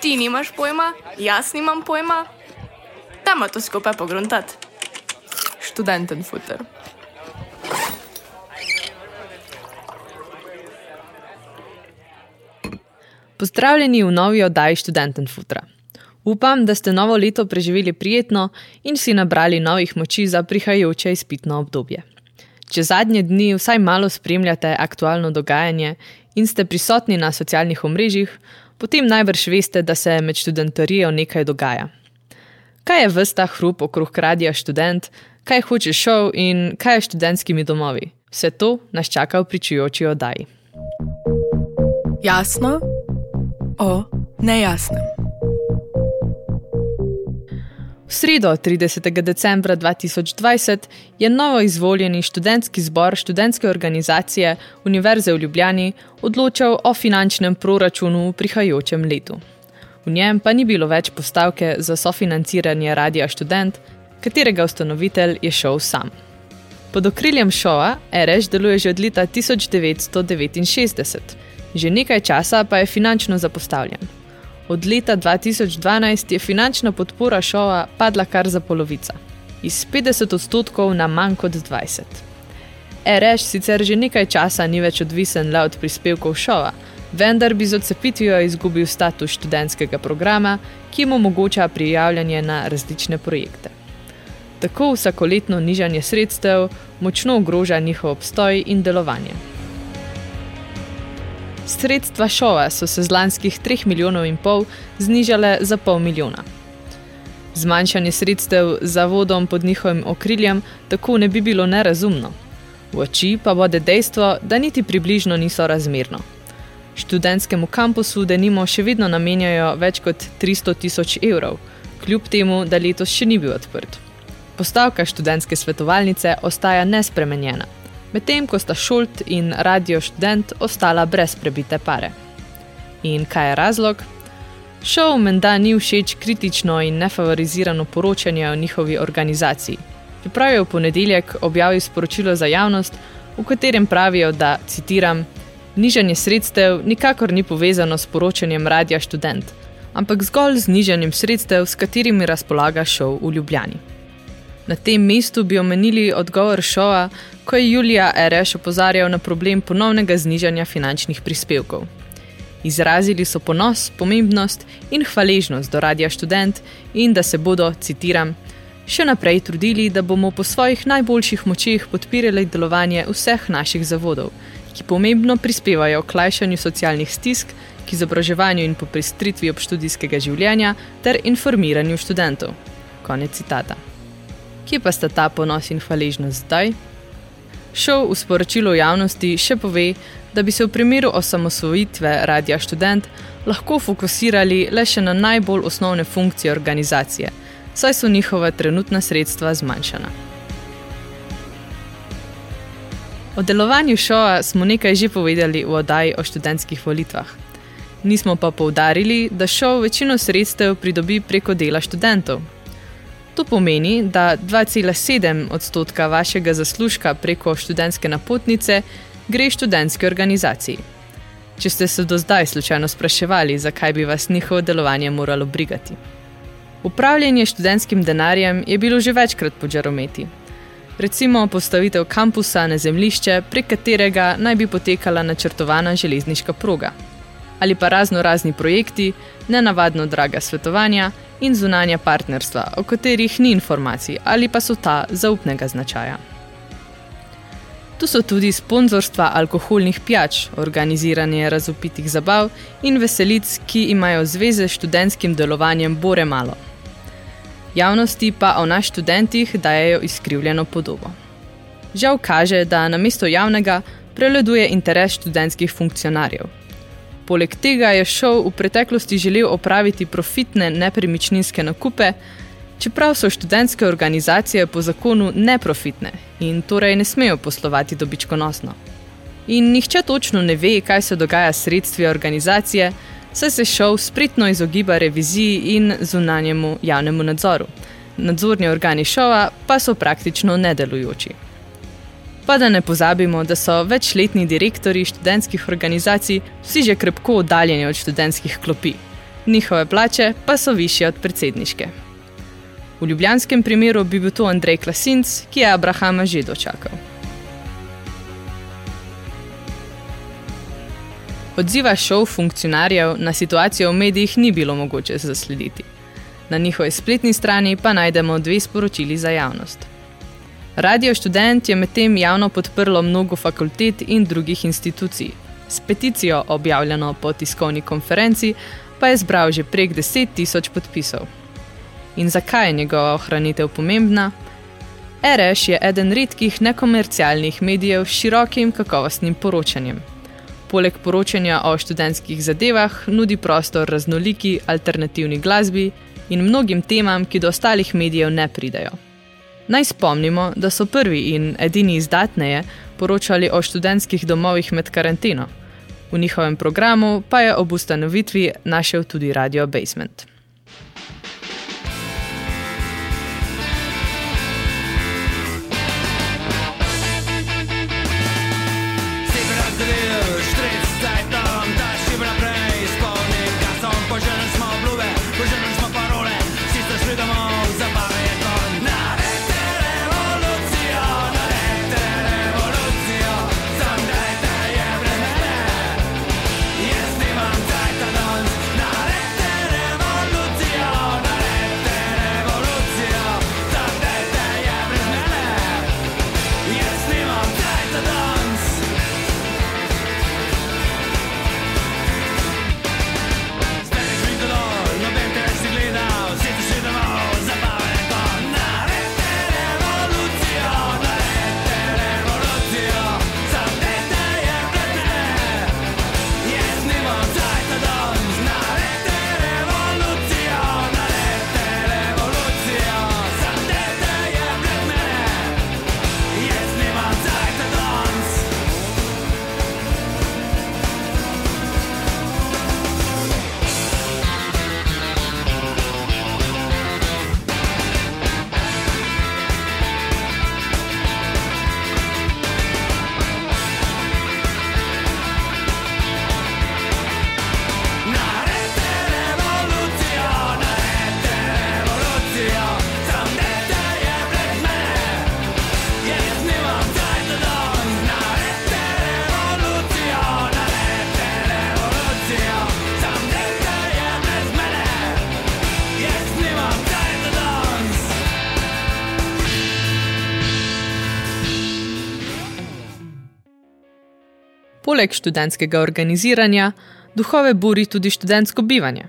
Ti nimaš pojma, jaz nimam pojma. Dajmo to skupaj pogruntati. Študenten futer. Pozdravljeni v novi oddaji Študenten futra. Upam, da ste novo leto preživeli prijetno in si nabrali novih moči za prihajajoče izpitno obdobje. Če zadnje dni vsaj malo spremljate aktualno dogajanje in ste prisotni na socialnih omrežjih, potem najbrž veste, da se med študentorijo nekaj dogaja. Kaj je vsta hrup okrog radija študent, kaj hoče šov in kaj je študentskimi domovi? Vse to nas čaka v pričujoči oddaji. Jasno o nejasnem. V sredo 30. decembra 2020 je novo izvoljeni študentski zbor študentske organizacije Univerze v Ljubljani odločal o finančnem proračunu v prihajajočem letu. V njem pa ni bilo več postavke za sofinanciranje Radia Student, katerega ustanovitelj je šel sam. Pod okriljem šova RS deluje že od leta 1969, že nekaj časa pa je finančno zapostavljen. Od leta 2012 je finančna podpora šova padla kar za polovico, iz 50 odstotkov na manj kot 20. RS sicer že nekaj časa ni več odvisen le od prispevkov šova, vendar bi z odcepitvijo izgubil status študentskega programa, ki mu omogoča prijavljanje na različne projekte. Tako vsakoletno nižanje sredstev močno ogroža njihov obstoj in delovanje. Sredstva šova so se z lanskih 3 milijonov in pol znižale za pol milijona. Zmanjšanje sredstev za vodom pod njihovim okriljem tako ne bi bilo nerazumno. V oči pa bode dejstvo, da niti približno niso razmerno. Študentskemu kampusu denimo še vedno namenjajo več kot 300 tisoč evrov, kljub temu, da letos še ni bil odprt. Postavka študentske svetovalnice ostaja nespremenjena medtem ko sta Šult in Radio Student ostala brez prebite pare. In kaj je razlog? Šov menda ni všeč kritično in nefavorizirano poročanje o njihovi organizaciji. Čeprav je v ponedeljek objavil sporočilo za javnost, v katerem pravijo, da, citiram, nižanje sredstev nikakor ni povezano s poročanjem Radia Student, ampak zgolj z nižanjem sredstev, s katerimi razpolaga šov v Ljubljani. Na tem mestu bi omenili odgovor šova, ko je Julija Ereš opozarjal na problem ponovnega znižanja finančnih prispevkov. Izrazili so ponos, pomembnost in hvaležnost do Radia Student in da se bodo, citiram, še naprej trudili, da bomo po svojih najboljših močeh podpirali delovanje vseh naših zavodov, ki pomembno prispevajo k lajšanju socialnih stisk, k izobraževanju in poprestritvi obštudijskega življenja ter informiranju študentov. Konec citata. Kje pa sta ta ponos in hvaležnost zdaj? Šov v sporočilu javnosti še pove, da bi se v primeru osamosvojitve Radia Student lahko fokusirali le še na najbolj osnovne funkcije organizacije, saj so njihova trenutna sredstva zmanjšana. O delovanju šova smo nekaj že povedali v oddaji o študentskih volitvah. Nismo pa poudarili, da šov večino sredstev pridobi preko dela študentov, To pomeni, da 2,7 odstotka vašega zaslužka preko študentske napotnice gre študentski organizaciji. Če ste se do zdaj slučajno spraševali, zakaj bi vas njihovo delovanje moralo brigati. Upravljanje študentskim denarjem je bilo že večkrat po žarometi. Recimo postavitev kampusa na zemlišče, prek katerega naj bi potekala načrtovana železniška proga. Ali pa razno razni projekti, nenavadno draga svetovanja in zunanja partnerstva, o katerih ni informacij ali pa so ta zaupnega značaja. Tu so tudi sponzorstva alkoholnih pijač, organiziranje razupitih zabav in veselic, ki imajo zveze s študentskim delovanjem bore malo. Javnosti pa o naš študentih dajejo izkrivljeno podobo. Žal kaže, da namesto javnega prevladuje interes študentskih funkcionarjev, Poleg tega je šov v preteklosti želel opraviti profitne nepremičninske nakupe, čeprav so študentske organizacije po zakonu neprofitne in torej ne smejo poslovati dobičkonosno. In nihče točno ne ve, kaj se dogaja s sredstvi organizacije, saj se šov spritno izogiba reviziji in zunanjemu javnemu nadzoru. Nadzorni organi šova pa so praktično nedelujoči. Pa da ne pozabimo, da so večletni direktori študentskih organizacij vsi že krepko oddaljeni od študentskih klopi. Njihove plače pa so više od predsedniške. V ljubljanskem primeru bi bil to Andrej Klasinc, ki je Abrahama že dočakal. Odziva šov funkcionarjev na situacijo v medijih ni bilo mogoče zaslediti. Na njihovi spletni strani pa najdemo dve sporočili za javnost. Radio študent je medtem javno podprlo mnogo fakultet in drugih institucij. S peticijo, objavljeno po tiskovni konferenci, pa je zbral že prek 10 tisoč podpisov. In zakaj je njegova ohranitev pomembna? RS je eden redkih nekomercialnih medijev s širokim kakovostnim poročanjem. Poleg poročanja o študentskih zadevah nudi prostor raznoliki alternativni glasbi in mnogim temam, ki do ostalih medijev ne pridajo. Naj spomnimo, da so prvi in edini izdatneje poročali o študentskih domovih med karanteno. V njihovem programu pa je ob ustanovitvi našel tudi Radio Basement. Poleg študentskega organiziranja, duhove buri tudi študentsko bivanje.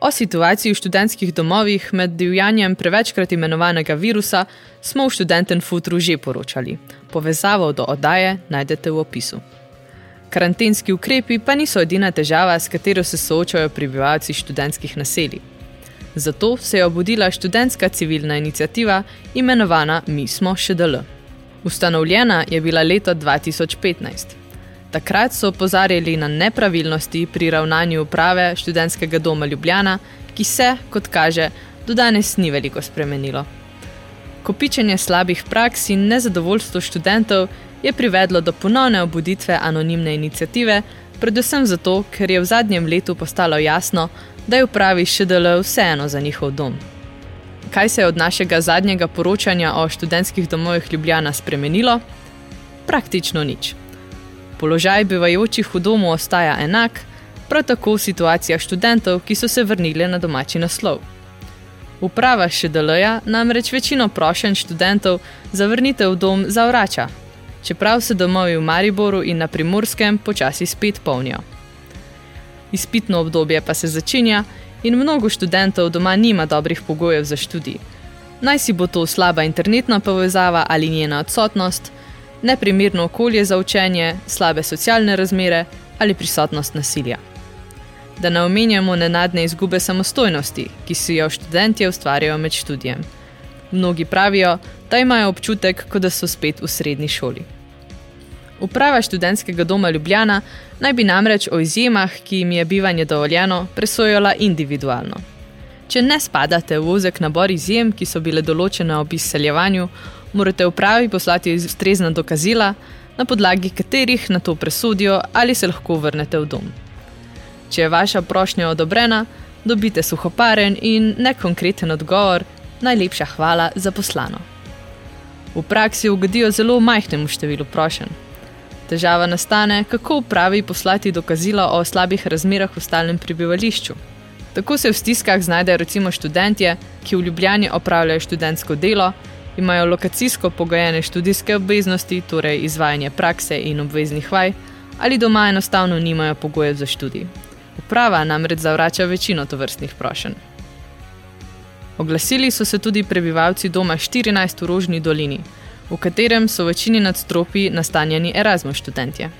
O situaciji v študentskih domovih med divjanjem prevečkrat imenovanega virusa smo v študenten futru že poročali. Povezavo do oddaje najdete v opisu. Karantenski ukrepi pa niso edina težava, s katero se soočajo prebivalci študentskih naselij. Zato se je obudila študentska civilna inicijativa imenovana Mi smo ŠDL. Ustanovljena je bila leta 2015. Takrat so opozarjali na nepravilnosti pri ravnanju uprave študentskega doma Ljubljana, ki se, kot kaže, do danes ni veliko spremenilo. Kopičenje slabih praks in nezadovoljstvo študentov je privedlo do ponovne obuditve anonimne inicijative, predvsem zato, ker je v zadnjem letu postalo jasno, da je upravi ŠDL vseeno za njihov dom. Kaj se je od našega zadnjega poročanja o študentskih domovih Ljubljana spremenilo? Praktično nič. Položaj bivajočih v domu ostaja enak, prav tako v situacijah študentov, ki so se vrnili na domači naslov. Uprava ŠDL-ja namreč večino prošen študentov za vrnitev v dom zavrača, čeprav se domovi v Mariboru in na Primorskem počasi spet polnijo. Izpitno obdobje pa se začenja in mnogo študentov doma nima dobrih pogojev za študij. Naj si bo to slaba internetna povezava ali njena odsotnost, neprimerno okolje za učenje, slabe socialne razmere ali prisotnost nasilja. Da ne omenjamo nenadne izgube samostojnosti, ki si jo študentje ustvarjajo med študijem. Mnogi pravijo, da imajo občutek, kot da so spet v srednji šoli. Uprava študentskega doma Ljubljana naj bi namreč o izjemah, ki jim je bivanje dovoljeno, presojala individualno. Če ne spadate v ozek nabor izjem, ki so bile določene ob izseljevanju, morate upravi poslati ustrezna dokazila, na podlagi katerih na to presodijo, ali se lahko vrnete v dom. Če je vaša prošnja odobrena, dobite suhoparen in nekonkreten odgovor, najlepša hvala za poslano. V praksi ugodijo zelo majhnemu številu prošen. Težava nastane, kako upravi poslati dokazilo o slabih razmerah v stalnem prebivališču. Tako se v stiskah znajdejo recimo študentje, ki v Ljubljani opravljajo študentsko delo, imajo lokacijsko pogojene študijske obveznosti, torej izvajanje prakse in obveznih vaj, ali doma enostavno nimajo pogojev za študij. Uprava namreč zavrača večino tovrstnih prošenj. Oglasili so se tudi prebivalci doma 14 v Rožni dolini, v katerem so večini nadstropi nastanjeni Erasmus študentje.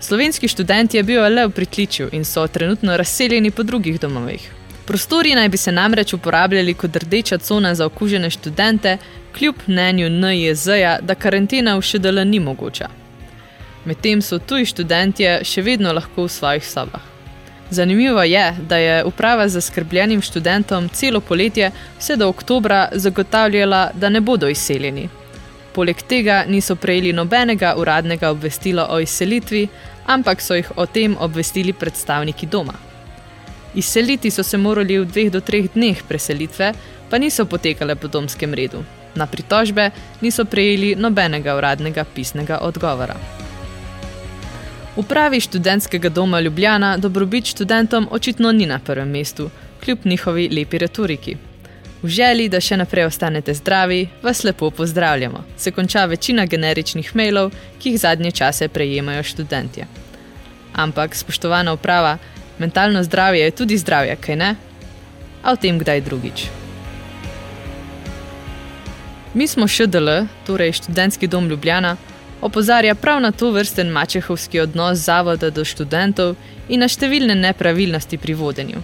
Slovenski študenti je bil le v pritličju in so trenutno razseljeni po drugih domovih. Prostori naj bi se namreč uporabljali kot rdeča cona za okužene študente, kljub mnenju NJZ-ja, da karantena v ŠDL ni mogoča. Medtem so tuji študentje še vedno lahko v svojih sobah. Zanimivo je, da je uprava za skrbljenim študentom celo poletje vse do oktobra zagotavljala, da ne bodo izseljeni. Poleg tega niso prejeli nobenega uradnega obvestila o izselitvi, ampak so jih o tem obvestili predstavniki doma. Izseliti so se morali v dveh do treh dneh preselitve, pa niso potekale po domskem redu. Na pritožbe niso prejeli nobenega uradnega pisnega odgovora. Upravi študentskega doma Ljubljana dobrobit študentom očitno ni na prvem mestu, kljub njihovi lepi retoriki. V želji, da še naprej ostanete zdravi, vas lepo pozdravljamo. Se konča večina generičnih mailov, ki jih zadnje čase prejemajo študentje. Ampak, spoštovana uprava, mentalno zdravje je tudi zdravje, kaj ne? A o tem kdaj drugič. Mi smo ŠDL, torej študentski dom Ljubljana, opozarja prav na to vrsten mačehovski odnos zavoda do študentov in na številne nepravilnosti pri vodenju.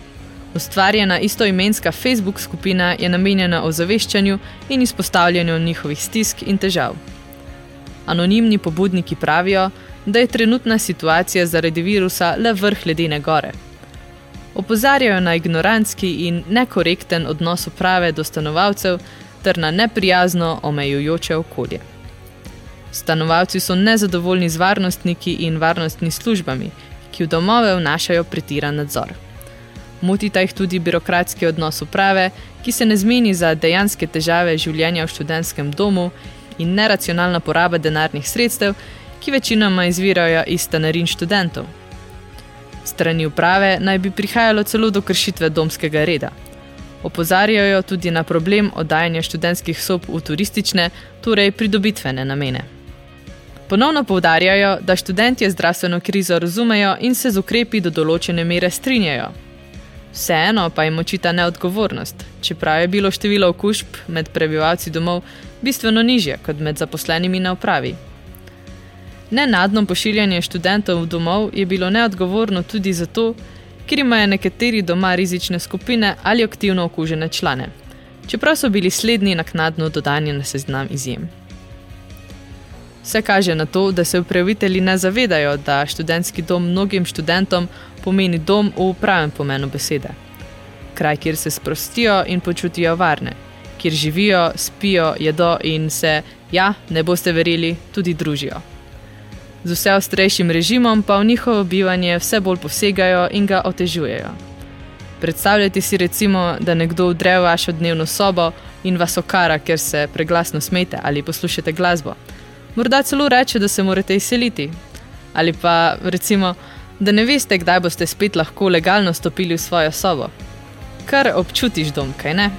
Ustvarjena istoimenska Facebook skupina je namenjena ozaveščanju in izpostavljanju njihovih stisk in težav. Anonimni pobudniki pravijo, da je trenutna situacija zaradi virusa le vrh ledene gore. Opozarjajo na ignorantski in nekorekten odnos uprave do stanovalcev ter na neprijazno omejujoče okolje. Stanovalci so nezadovoljni z varnostniki in varnostni službami, ki v domove vnašajo pretiran nadzor. Motita jih tudi birokratski odnos uprave, ki se ne zmeni za dejanske težave življenja v študentskem domu in neracionalna poraba denarnih sredstev, ki večinoma izvirajo iz stanarin študentov. Strani uprave naj bi prihajalo celo do kršitve domskega reda. Opozarjajo tudi na problem oddajanja študentskih sob v turistične, torej pridobitvene namene. Ponovno povdarjajo, da študentje zdravstveno krizo razumejo in se z ukrepi do določene mere strinjajo. Vseeno pa jim očita neodgovornost, čeprav je bilo število okužb med prebivalci domov bistveno nižje kot med zaposlenimi na upravi. Nenadno pošiljanje študentov domov je bilo neodgovorno tudi zato, ker imajo nekateri doma rizične skupine ali aktivno okužene člane, čeprav so bili slednji naknadno dodani na seznam izjem. Vse kaže na to, da se upravitelji ne zavedajo, da študentski dom mnogim študentom pomeni dom v pravem pomenu besede. Kraj, kjer se sprostijo in počutijo varne, kjer živijo, spijo, jedo in se, ja, ne boste verili, tudi družijo. Z vse ostrejšim režimom pa v njihovo bivanje vse bolj posegajo in ga otežujejo. Predstavljajte si recimo, da nekdo vdre v vašo dnevno sobo in vas okara, ker se preglasno smete ali poslušate glasbo. Morda celo reče, da se morate izseliti. Ali pa recimo, da ne veste, kdaj boste spet lahko legalno stopili v svojo sobo. Kar občutiš dom, kaj ne?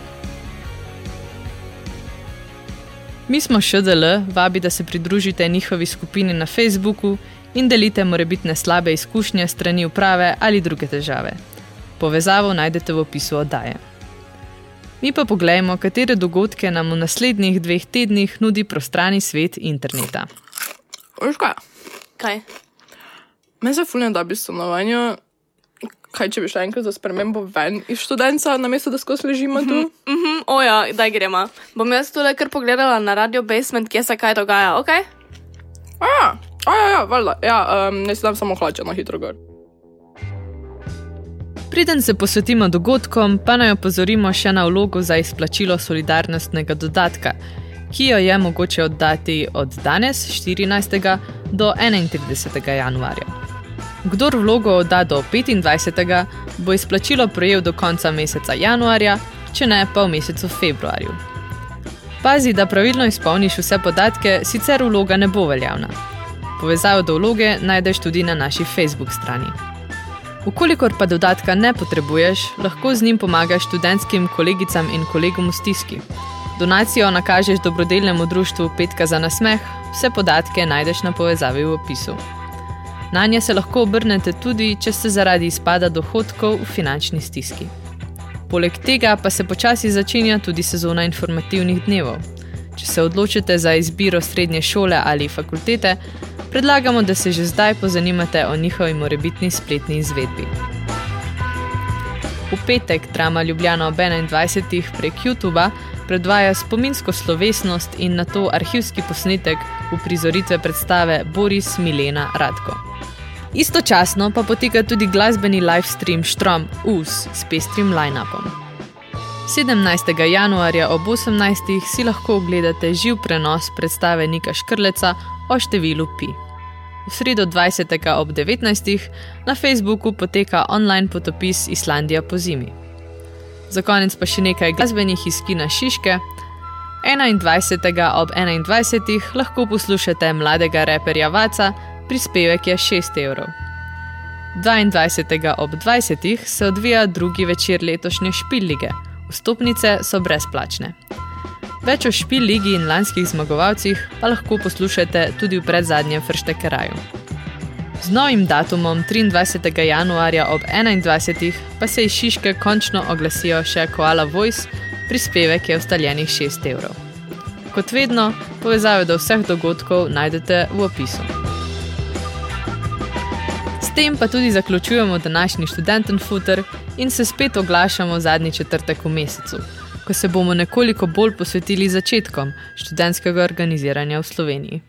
Mi smo ŠDL, vabi, da se pridružite njihovi skupini na Facebooku in delite morebitne slabe izkušnje strani uprave ali druge težave. Povezavo najdete v opisu oddaje. Mi pa pogledajmo, katere dogodke nam v naslednjih dveh tednih nudi prostrani svet interneta. Veš kaj? Kaj? Meni se fulno da bi stanovanje. Kaj če bi še enkrat za spremembo ven iz študenta, namesto da skozi ležimo tu? Mhm, mm oja, daj gremo. Bom jaz tole kar pogledala na radio basement, kje se kaj dogaja, ok? A ja, a ja, ja, valjda. Ja, um, ne si dam samo hlače na hitro gor. Preden se posvetimo dogodkom, pa naj opozorimo še na vlogo za izplačilo solidarnostnega dodatka, ki jo je mogoče oddati od danes, 14. do 31. januarja. Kdor vlogo odda do 25. bo izplačilo prejel do konca meseca januarja, če ne pa v mesecu februarju. Pazi, da pravilno izpolniš vse podatke, sicer vloga ne bo veljavna. Povezavo do vloge najdeš tudi na naši Facebook strani. Ukolikor pa dodatka ne potrebuješ, lahko z njim pomagaš študentskim kolegicam in kolegom v stiski. Donacijo nakažeš dobrodelnemu društvu Petka za nasmeh, vse podatke najdeš na povezavi v opisu. Na nje se lahko obrnete tudi, če ste zaradi izpada dohodkov v finančni stiski. Poleg tega pa se počasi začenja tudi sezona informativnih dnevov. Če se odločite za izbiro srednje šole ali fakultete, predlagamo, da se že zdaj pozanimate o njihovi morebitni spletni izvedbi. V petek drama Ljubljana ob 21. prek YouTube predvaja spominsko slovesnost in na to arhivski posnetek v prizoritve predstave Boris Milena Radko. Istočasno pa poteka tudi glasbeni live stream Štrom US s pestrim line-upom. 17. januarja ob 18. si lahko ogledate živ prenos predstave Nika Škrleca o številu pi. V sredo 20. ob 19. na Facebooku poteka online potopis Islandija po zimi. Za konec pa še nekaj glasbenih iz Kina Šiške. 21. ob 21. lahko poslušate mladega reperja Vaca, prispevek je 6 evrov. 22. ob 20. se odvija drugi večer letošnje špillige, vstopnice so brezplačne. Več o špil ligi in lanskih zmagovalcih pa lahko poslušate tudi v predzadnjem Frštekeraju. Z novim datumom 23. januarja ob 21. pa se iz Šiške končno oglasijo še Koala Voice, prispevek je ustaljenih 6 evrov. Kot vedno, povezave do vseh dogodkov najdete v opisu. Tem pa tudi zaključujemo današnji študenten footer in se spet oglašamo zadnji četrtek v mesecu ko se bomo nekoliko bolj posvetili začetkom študentskega organiziranja v Sloveniji.